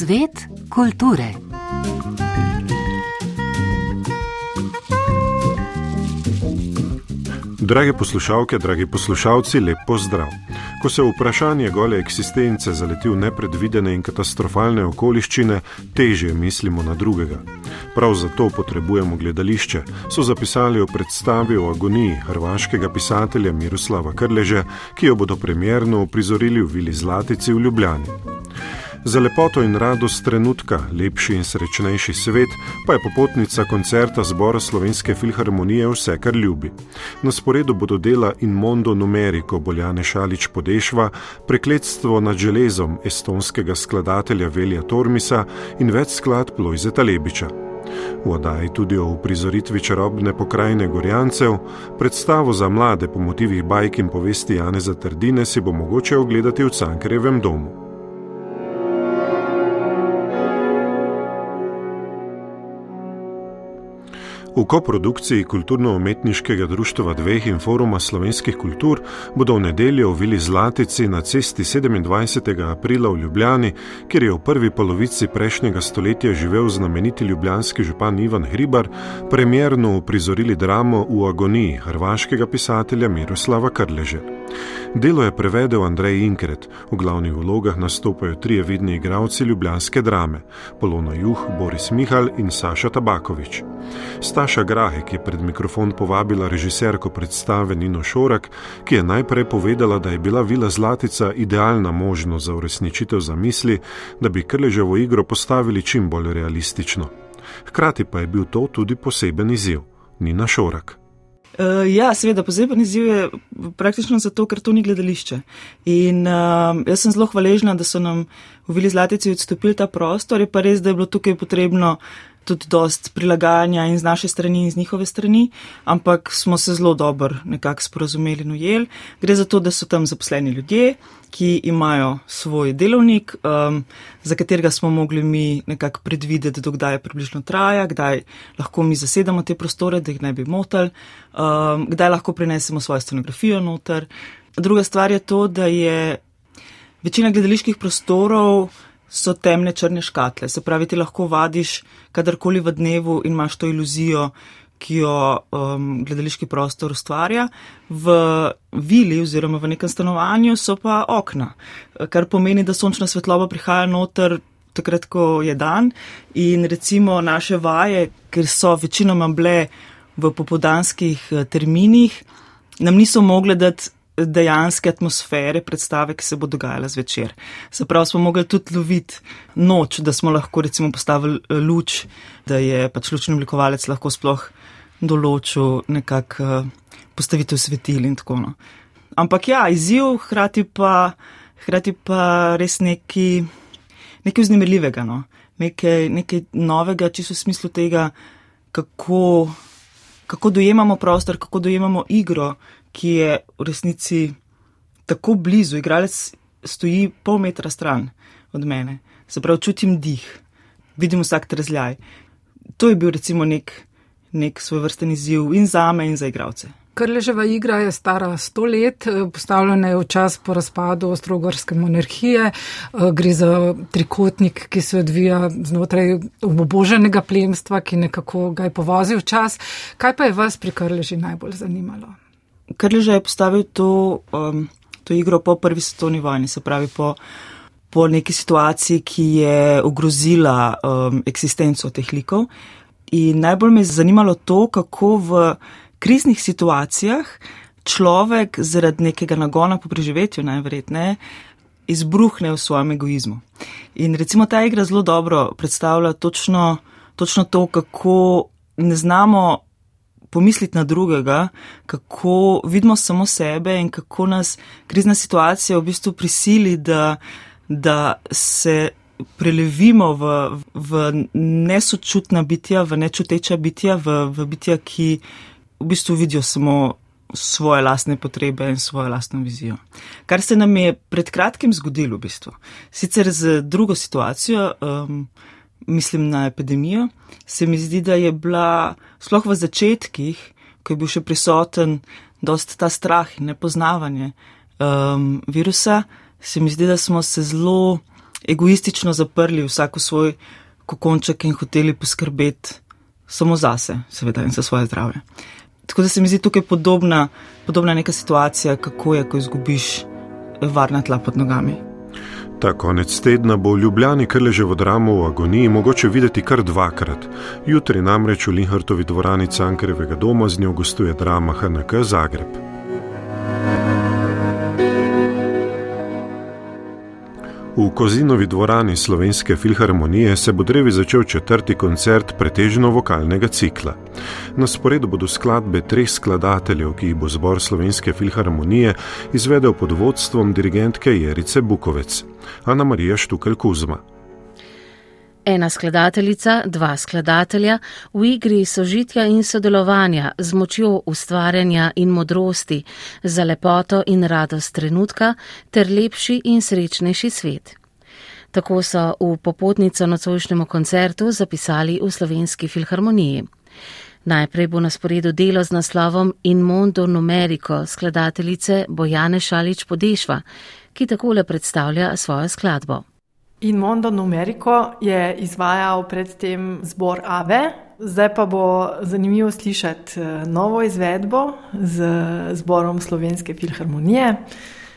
Svet kulture. Drage poslušalke, dragi poslušalci, lep pozdrav. Ko se vprašanje gole eksistence zaleti v nepredvidene in katastrofalne okoliščine, težje mislimo na drugega. Prav zato potrebujemo gledališče, so zapisali v predstavi o agoniji hrvaškega pisatelja Miroslava Krleže, ki jo bodo premjerno uprizorili v Vili Zlatici v Ljubljani. Za lepoto in radost trenutka, lepši in srečnejši svet, pa je popotnica koncerta zbora Slovenske filharmonije vse, kar ljubi. Na sporedu bodo dela in Mondo Numeriko Boljane Šalič Podešva, prekletstvo nad železom estonskega skladatelja Velja Tormisa in več skladb Lojzeta Lebiča. V oddaji tudi o uprizoritvi čarobne pokrajine Gorjancev, predstavo za mlade po motivih bajk in povesti Janeza Trdine si bo mogoče ogledati v Cankrevem domu. V koprodukciji Kulturno-umetniškega društva dveh in foruma slovenskih kultur bodo v nedeljo v Vili Zlatici na cesti 27. aprila v Ljubljani, kjer je v prvi polovici prejšnjega stoletja živel znameniti ljubljanski župan Ivan Hribar, premjerno uprizorili dramo v agoniji hrvaškega pisatelja Miroslava Krleže. Delo je prevedel Andrej Inkret, v glavnih vlogah nastopajo trije vidni igralci ljubljanske drame: Polona Juh, Boris Mihal in Saša Tabakovič. Staša Grahek je pred mikrofon povabila režiserko predstave Nino Šorak, ki je najprej povedala, da je bila Vila Zlatica idealna možnost za uresničitev zamisli, da bi Krleževo igro postavili čim bolj realistično. Hkrati pa je bil to tudi poseben izziv. Nina Šorak. Uh, ja, seveda, poseben izziv je praktično zato, ker to ni gledališče. In uh, jaz sem zelo hvaležna, da so nam v Vili Zlatici odstopili ta prostor, je pa res, da je bilo tukaj potrebno tudi dost prilagajanja in z naše strani in z njihove strani, ampak smo se zelo dobro nekako sporazumeli in ujeli. Gre za to, da so tam zaposleni ljudje, ki imajo svoj delovnik, um, za katerega smo mogli mi nekako predvideti, dokdaj približno traja, kdaj lahko mi zasedamo te prostore, da jih ne bi motili, um, kdaj lahko prinesemo svojo scenografijo noter. Druga stvar je to, da je večina gledaliških prostorov so temne črne škatle. Se pravi, ti lahko vadiš kadarkoli v dnevu in imaš to iluzijo, ki jo um, gledališki prostor ustvarja. V vili oziroma v nekem stanovanju so pa okna, kar pomeni, da sončna svetloba prihaja noter takrat, ko je dan in recimo naše vaje, ker so večinoma bile v popodanskih eh, terminih, nam niso mogle dati dejanske atmosfere predstave, ki se bo dogajala zvečer. Se pravi, smo mogli tudi loviti noč, da smo lahko recimo postavili eh, luč, da je pač lučni oblikovalec lahko sploh določil nekak eh, postavitev svetil in tako no. Ampak ja, izziv, hkrati pa, hkrati pa res neki, nekaj vznemirljivega, no. nekaj, nekaj novega, čisto v smislu tega, kako, kako dojemamo prostor, kako dojemamo igro, ki je v resnici tako blizu, igralec stoji pol metra stran od mene, se pravi, čutim dih, vidim vsak trezljaj. To je bil recimo nek, nek svoj vrsten izziv in za me in za igralce. Krleževa igra je stara sto let, postavljena je v čas po razpadu Ostrogorske monarhije. Gre za trikotnik, ki se odvija znotraj oboženega plemstva, ki nekako ga je povozil čas. Kaj pa je vas pri Krleži najbolj zanimalo? Krleža je postavil to, um, to igro po prvi svetovni vojni, se pravi po, po neki situaciji, ki je ogrozila um, eksistenco teh likov. In najbolj me je zanimalo to, kako v kriznih situacijah človek zaradi nekega nagona po preživetju najverjetneje izbruhne v svojem egoizmu. In recimo ta igra zelo dobro predstavlja točno, točno to, kako ne znamo pomisliti na drugega, kako vidimo samo sebe in kako nas krizna situacija v bistvu prisili, da, da se prelevimo v, v nesočutna bitja, v nečuteča bitja, v, v bitja, ki v bistvu vidijo samo svoje lastne potrebe in svojo lastno vizijo. Kar se nam je pred kratkim zgodilo v bistvu. Sicer z drugo situacijo, um, mislim na epidemijo, se mi zdi, da je bila sploh v začetkih ko je bil še prisoten, dost ta strah in nepoznavanje um, virusa, se mi zdi, da smo se zelo egoistično zaprli vsako svoj kokonček in hoteli poskrbeti samo zase, seveda, in za svoje zdravje. Tako da se mi zdi tukaj podobna, podobna neka situacija, kako je, ko izgubiš varna tla pod nogami. Ta konec tedna bo v Ljubljani Krleževo dramo v agoniji mogoče videti kar dvakrat. Jutri namreč v Linhartovi dvorani Cankarevega doma z njo gostuje drama HNK Zagreb. V Kozinovi dvorani Slovenske filharmonije se bo drevi začel četrti koncert pretežno vokalnega cikla. Na sporedu bodo skladbe treh skladateljev, ki jih bo zbor Slovenske filharmonije izvedel pod vodstvom dirigentke Jerice Bukovec, Ana Marija Štukel Kuzma. Ena skladateljica, dva skladatelja, v igri sožitja in sodelovanja z močjo ustvarjanja in modrosti, za lepoto in radost trenutka ter lepši in srečnejši svet. Tako so v popotnico nocojšnjemu koncertu zapisali v slovenski filharmoniji. Najprej bo na sporedu delo z naslovom In Mondo Numerico skladateljice Bojane Šalič Podešva, ki takole predstavlja svojo skladbo. In Mondo Numerico je izvajal predtem zbor Ave, zdaj pa bo zanimivo slišati eh, novo izvedbo z zborom Slovenske filharmonije.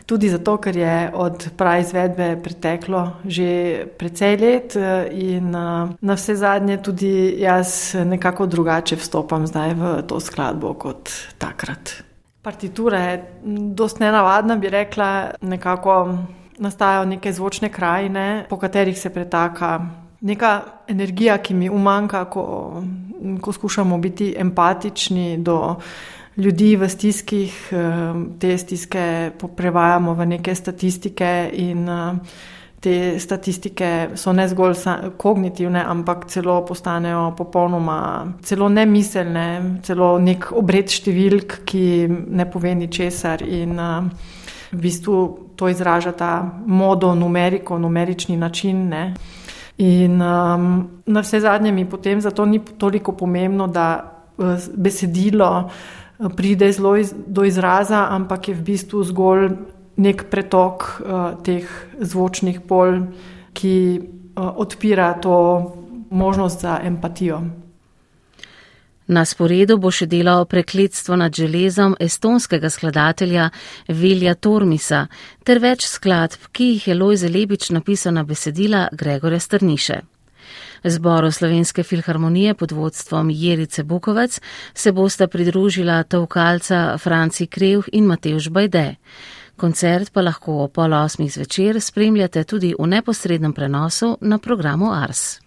Tudi zato, ker je od prav izvedbe preteklo že precej let eh, in eh, na vse zadnje tudi jaz nekako drugače vstopam zdaj v to skladbo kot takrat. Partitura je dosti nenavadna, bi rekla, nekako nastajajo neke zvočne krajine, po katerih se pretaka neka energija, ki mi umanka, ko, ko skušamo biti empatični do ljudi v stiskih, eh, te stiske prevajamo v neke statistike in eh, te statistike so ne zgolj kognitivne, ampak celo postanejo popolnoma, celo nemiselne, celo nek obred številk, ki ne pove ničesar in uh, v bistvu to izraža ta modo, numeriko, numerični način. Ne? In um, na vse zadnje mi potem zato ni toliko pomembno, da uh, besedilo uh, pride zelo iz, do izraza, ampak je v bistvu zgolj nek pretok uh, teh zvočnih pol, ki uh, odpira to možnost za empatijo. Na sporedu bo še delo prekletstvo nad železom estonskega skladatelja Vilja Tormisa ter več skladb, ki jih je Lojze Lebič napisal na besedila Gregore Strniše. Zboru Slovenske filharmonije pod vodstvom Jerice Bukovec se bosta pridružila tovkalca Franci Krevh in Mateuš Bajde. Koncert pa lahko o pol osmih zvečer spremljate tudi v neposrednem prenosu na programu Ars.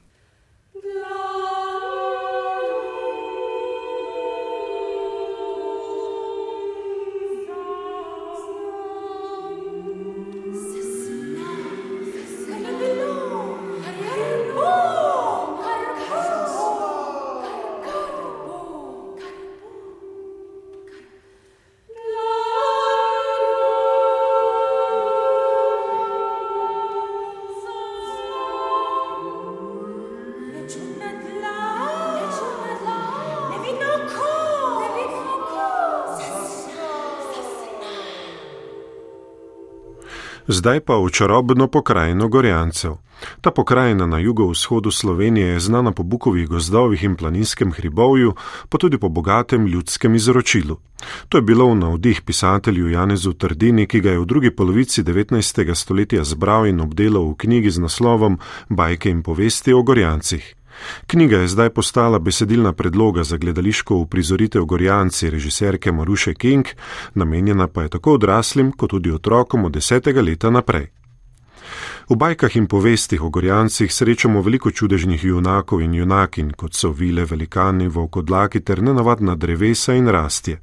Zdaj pa v čarobno pokrajino Gorjancev. Ta pokrajina na jugovzhodu Slovenije je znana po bukovih gozdovih in planinskem hribovju, pa tudi po bogatem ljudskem izročilu. To je bilo v navdih pisatelju Janezu Trdini, ki ga je v drugi polovici 19. stoletja zbral in obdelal v knjigi z naslovom Bajke in povesti o Gorjancih. Knjiga je zdaj postala besedilna predloga za gledališko uprizoritev Gorjanci režiserke Maruše King, namenjena pa je tako odraslim kot tudi otrokom od desetega leta naprej. V bajkah in povestih o Gorjancih srečamo veliko čudežnih junakov in junakin, kot so vile, velikani, volkodlaki ter nenavadna drevesa in rastje.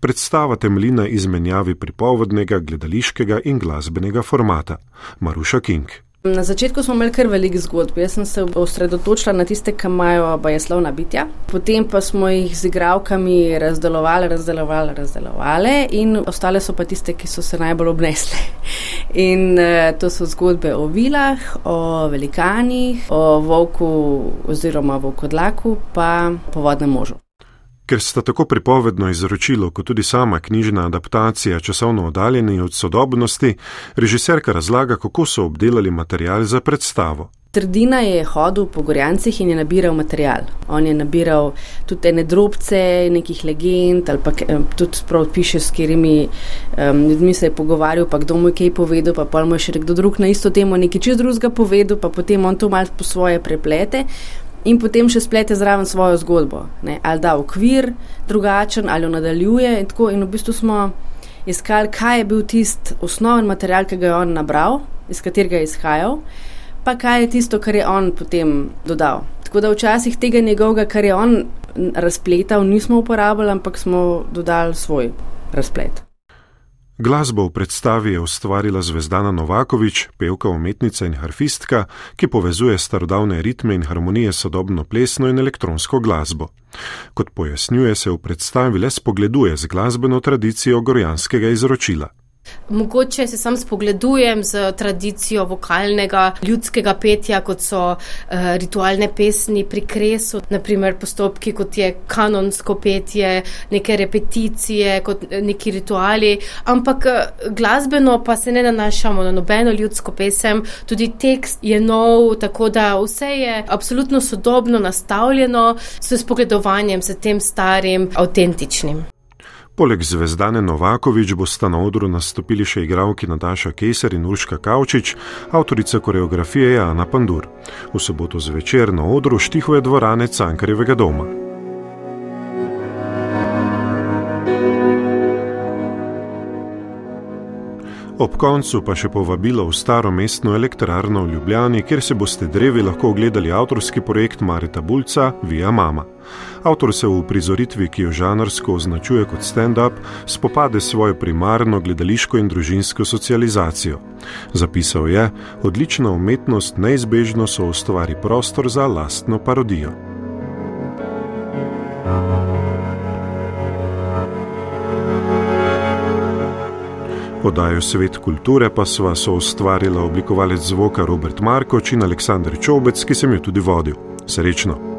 Predstava temelji na izmenjavi pripovednega, gledališkega in glasbenega formata. Maruša King. Na začetku smo imeli kar veliko zgodb. Jaz sem se osredotočila na tiste, ki imajo bajeslovna bitja. Potem pa smo jih z igravkami razdelovali, razdelovali, razdelovali, in ostale so pa tiste, ki so se najbolj obnesle. In uh, to so zgodbe o vilah, o velikanih, o volku oziroma volkodlaku, pa po vodnem možu. Ker sta tako pripovedno izročilo, kot tudi sama knjižna adaptacija časovno oddaljeni od sodobnosti, režiserka razlaga, kako so obdelali material za predstavo. Trdina je hodil po Gorjancih in je nabiral material. On je nabiral tudi ene drobce, nekih legend, ali pa tudi sprav piše, s katerimi um, ljudmi se je pogovarjal, pa kdo mu je kaj povedal, pa pa mu je še kdo drug na isto temo nekaj čez drugega povedal, pa potem on to mal po svoje preplete. In potem še splete zraven svojo zgodbo, ne? ali da okvir drugačen, ali jo nadaljuje. In, tako, in v bistvu smo iskali, kaj je bil tisti osnoven material, ki ga je on nabral, iz katerega je izhajal pa kaj je tisto, kar je on potem dodal. Tako da včasih tega njegovega, kar je on razpletal, nismo uporabljali, ampak smo dodali svoj razplet. Glasbo v predstavi je ustvarila Zvezdana Novakovič, pevka, umetnica in harfistka, ki povezuje starodavne ritme in harmonije s sodobno plesno in elektronsko glasbo. Kot pojasnjuje, se v predstavi le spogleduje z glasbeno tradicijo gorjanskega izročila. Mogoče se sam spogledujem z tradicijo vokalnega ljudskega petja, kot so uh, ritualne pesmi pri kresu, naprimer postopki, kot je kanonsko petje, neke repeticije, kot eh, neki rituali. Ampak eh, glasbeno pa se ne nanašamo na nobeno ljudsko pesem, tudi tekst je nov, tako da vse je absolutno sodobno nastavljeno s spogledovanjem s tem starim, avtentičnim. Poleg zvezdane Novakovič bosta na odru nastopili še igralki Nataša Keser in Urška Kavčič, avtorica koreografije je Ana Pandur. V soboto zvečer na odru štihuje dvorane Cankarjevega doma. Ob koncu pa še povabilo v staro mestno elektrarno v Ljubljani, kjer se boste drevi lahko ogledali avtorski projekt Marita Bulca Via Mama. Avtor se v prizoritvi, ki jo žanrsko označuje kot stand-up, spopade s svojo primarno gledališko in družinsko socializacijo. Zapisal je: Odlična umetnost neizbežno so ustvari prostor za lastno parodijo. Podajo svet kulture pa sva so ustvarila oblikovalec zvoka Robert Markoč in Aleksandr Čobec, ki sem jo tudi vodil. Srečno!